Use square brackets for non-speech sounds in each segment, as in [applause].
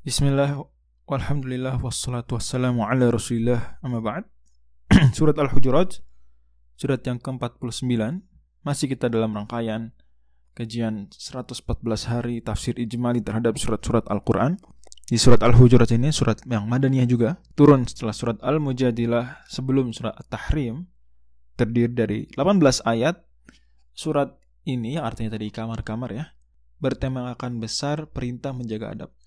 Bismillah, walhamdulillah, wassalatu wassalamu ala rasulillah, amma ba'd. [clears throat] Surat Al-Hujurat, surat yang ke-49 Masih kita dalam rangkaian kajian 114 hari tafsir ijmali terhadap surat-surat Al-Quran. Di surat Al-Hujurat ini, surat yang madaniyah juga Turun setelah surat Al-Mujadilah sebelum surat At-Tahrim Terdiri dari 18 ayat. Surat ini artinya tadi kamar-kamar ya Bertemakan besar perintah menjaga adab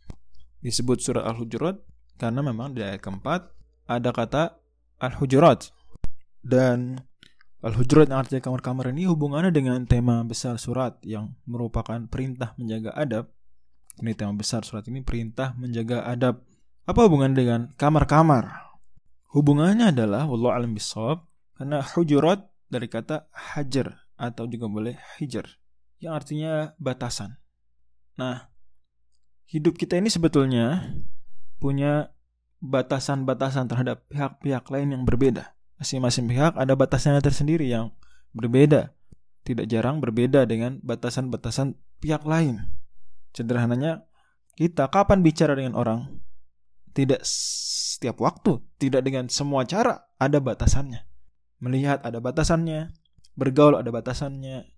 disebut surat Al-Hujurat karena memang di ayat keempat ada kata Al-Hujurat dan Al-Hujurat yang artinya kamar-kamar ini hubungannya dengan tema besar surat yang merupakan perintah menjaga adab. Ini tema besar surat ini perintah menjaga adab. Apa hubungan dengan kamar-kamar? Hubungannya adalah wallahu alam bisawab karena hujurat dari kata hajar atau juga boleh hijar yang artinya batasan. Nah, hidup kita ini sebetulnya punya batasan-batasan terhadap pihak-pihak lain yang berbeda. Masing-masing pihak ada batasannya tersendiri yang berbeda. Tidak jarang berbeda dengan batasan-batasan pihak lain. Sederhananya, kita kapan bicara dengan orang? Tidak setiap waktu, tidak dengan semua cara, ada batasannya. Melihat ada batasannya, bergaul ada batasannya,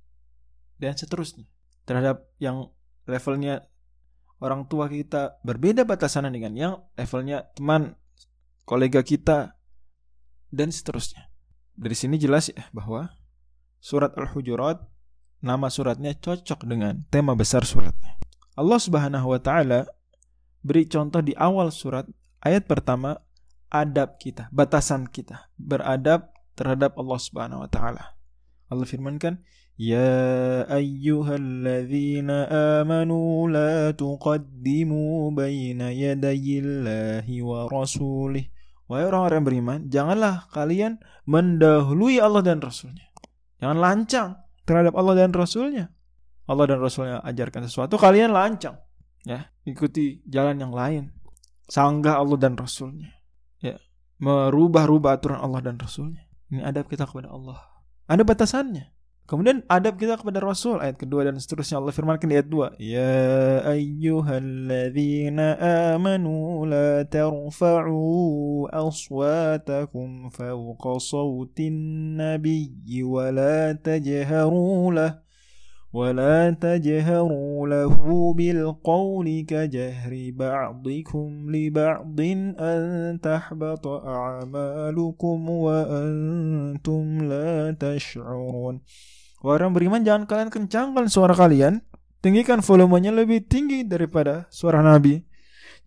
dan seterusnya. Terhadap yang levelnya orang tua kita berbeda batasannya dengan yang levelnya teman kolega kita dan seterusnya. Dari sini jelas ya bahwa surat Al-Hujurat nama suratnya cocok dengan tema besar suratnya. Allah Subhanahu wa taala beri contoh di awal surat ayat pertama adab kita, batasan kita beradab terhadap Allah Subhanahu wa taala. Allah firmankan, يا أيها الذين آمنوا لا تقدموا بين يدي الله ورسوله Wahai orang-orang yang beriman, janganlah kalian mendahului Allah dan Rasulnya. Jangan lancang terhadap Allah dan Rasulnya. Allah dan Rasulnya ajarkan sesuatu, kalian lancang. Ya, ikuti jalan yang lain. Sanggah Allah dan Rasulnya. Ya, merubah-rubah aturan Allah dan Rasulnya. Ini adab kita kepada Allah. Ada batasannya. Kemudian adab kita kepada Rasul ayat kedua dan seterusnya. Allah firmankan di ayat 2 Ya ayyuhalladzina amanu la tarfa'u aswatakum fawqa sawtin nabiyyi wa la tajharu lah ولا تجهروا له بالقول كجهر بعضكم لبعض أن تحبط أعمالكم وأنتم لا تشعرون Orang beriman jangan kalian kencangkan suara kalian, tinggikan volumenya lebih tinggi daripada suara Nabi.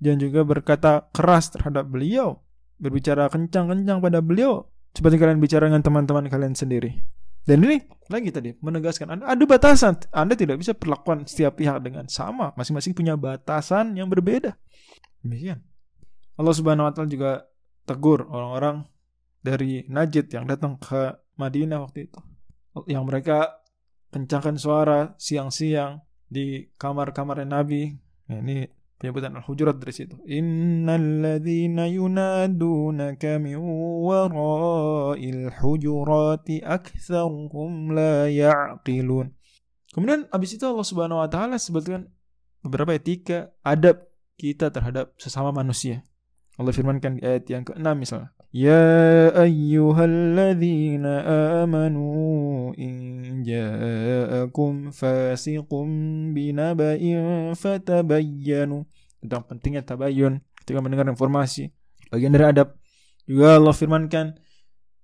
Dan juga berkata keras terhadap beliau, berbicara kencang-kencang pada beliau, seperti kalian bicara dengan teman-teman kalian sendiri. Dan ini lagi tadi menegaskan Anda ada batasan. Anda tidak bisa perlakuan setiap pihak dengan sama. Masing-masing punya batasan yang berbeda. Demikian. Allah Subhanahu wa taala juga tegur orang-orang dari Najd yang datang ke Madinah waktu itu yang mereka kencangkan suara siang-siang di kamar-kamar Nabi. Ini penyebutan Al-Hujurat dari situ. Innalladzina yunadunaka min wara'il hujurati aktsaruhum la ya'qilun. Kemudian habis itu Allah Subhanahu wa taala sebutkan beberapa etika adab kita terhadap sesama manusia. Allah firmankan di ayat yang ke-6 misalnya. يا أيها الذين آمنوا إن جاءكم فاسق بنبأ فتبينوا tentang pentingnya tabayun ketika mendengar informasi bagian dari adab juga Allah firmankan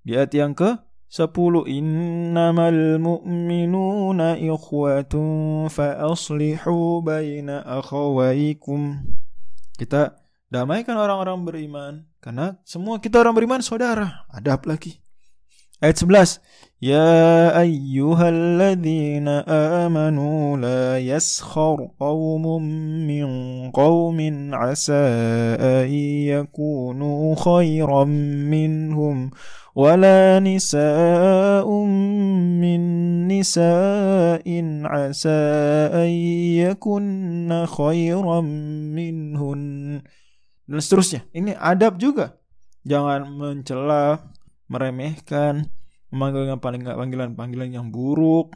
di ayat yang ke 10 innamal mu'minuna ikhwatun fa aslihu baina akhawaikum kita damaikan orang-orang beriman karena semua kita orang beriman saudara. Adab lagi. Ayat 11. Ya ayyuhalladzina amanu la yaskhar qawmun min qawmin asa an yakunu khairan minhum ولا نساء من نساء عسى أن يكن خيرا منهن dan seterusnya. Ini adab juga. Jangan mencela, meremehkan, memanggil dengan panggilan-panggilan yang buruk,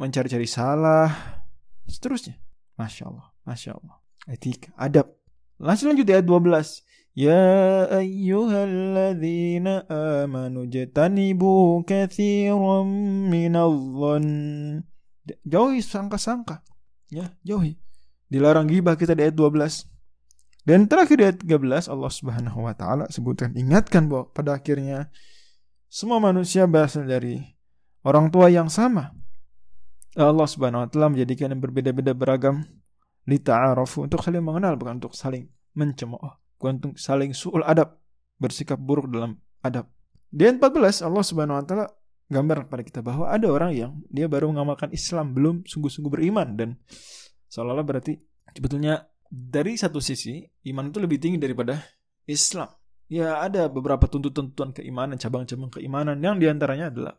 mencari-cari salah, seterusnya. Masya Allah, Masya Allah. Etika, adab. Langsung lanjut ayat 12. Ya ayyuhalladzina amanu jatanibu kathiran minadh Jauhi sangka-sangka. Ya, jauhi. Dilarang gibah kita di ayat 12. Dan terakhir di ayat 13 Allah Subhanahu wa taala sebutkan ingatkan bahwa pada akhirnya semua manusia berasal dari orang tua yang sama. Allah Subhanahu wa taala menjadikan yang berbeda-beda beragam lita'arafu untuk saling mengenal bukan untuk saling mencemooh untuk saling suul adab, bersikap buruk dalam adab. Di ayat 14 Allah Subhanahu wa taala gambar kepada kita bahwa ada orang yang dia baru mengamalkan Islam belum sungguh-sungguh beriman dan seolah-olah berarti sebetulnya dari satu sisi iman itu lebih tinggi daripada Islam. Ya ada beberapa tuntutan-tuntutan keimanan, cabang-cabang keimanan yang di antaranya adalah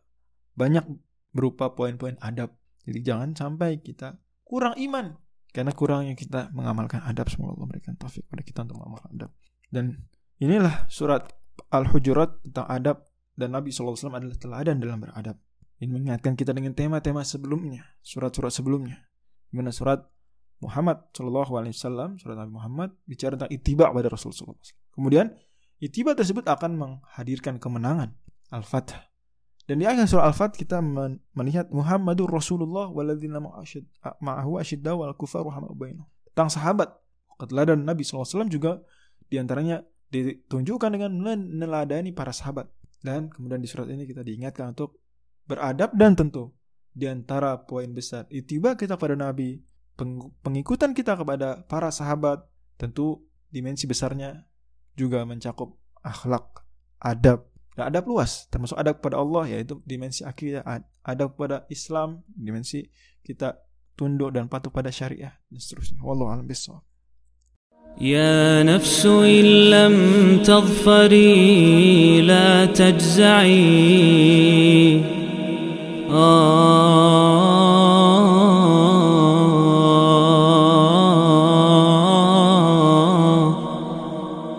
banyak berupa poin-poin adab. Jadi jangan sampai kita kurang iman karena kurangnya kita mengamalkan adab semoga Allah memberikan taufik pada kita untuk mengamalkan adab. Dan inilah surat Al-Hujurat tentang adab dan Nabi SAW adalah teladan dalam beradab. Ini mengingatkan kita dengan tema-tema sebelumnya, surat-surat sebelumnya. Di mana surat Muhammad SAW, surat Nabi Muhammad bicara tentang itiba pada Rasulullah. Kemudian itiba tersebut akan menghadirkan kemenangan. Al-Fatah. Dan di akhir surah Al-Fat kita melihat Muhammadur Rasulullah waladzina ma'ahu asyidda wal kufar bainahum. Tentang sahabat. Keteladanan Nabi SAW juga di antaranya ditunjukkan dengan meneladani para sahabat. Dan kemudian di surat ini kita diingatkan untuk beradab dan tentu di antara poin besar itiba kita kepada Nabi, pengikutan kita kepada para sahabat, tentu dimensi besarnya juga mencakup akhlak, adab, dan adab luas, termasuk adab kepada Allah yaitu dimensi akidah, adab kepada Islam, dimensi kita tunduk dan patuh pada syariah dan seterusnya. Wallahu a'lam bishawab. يا نفس إن لم تظفري لا تجزعي آه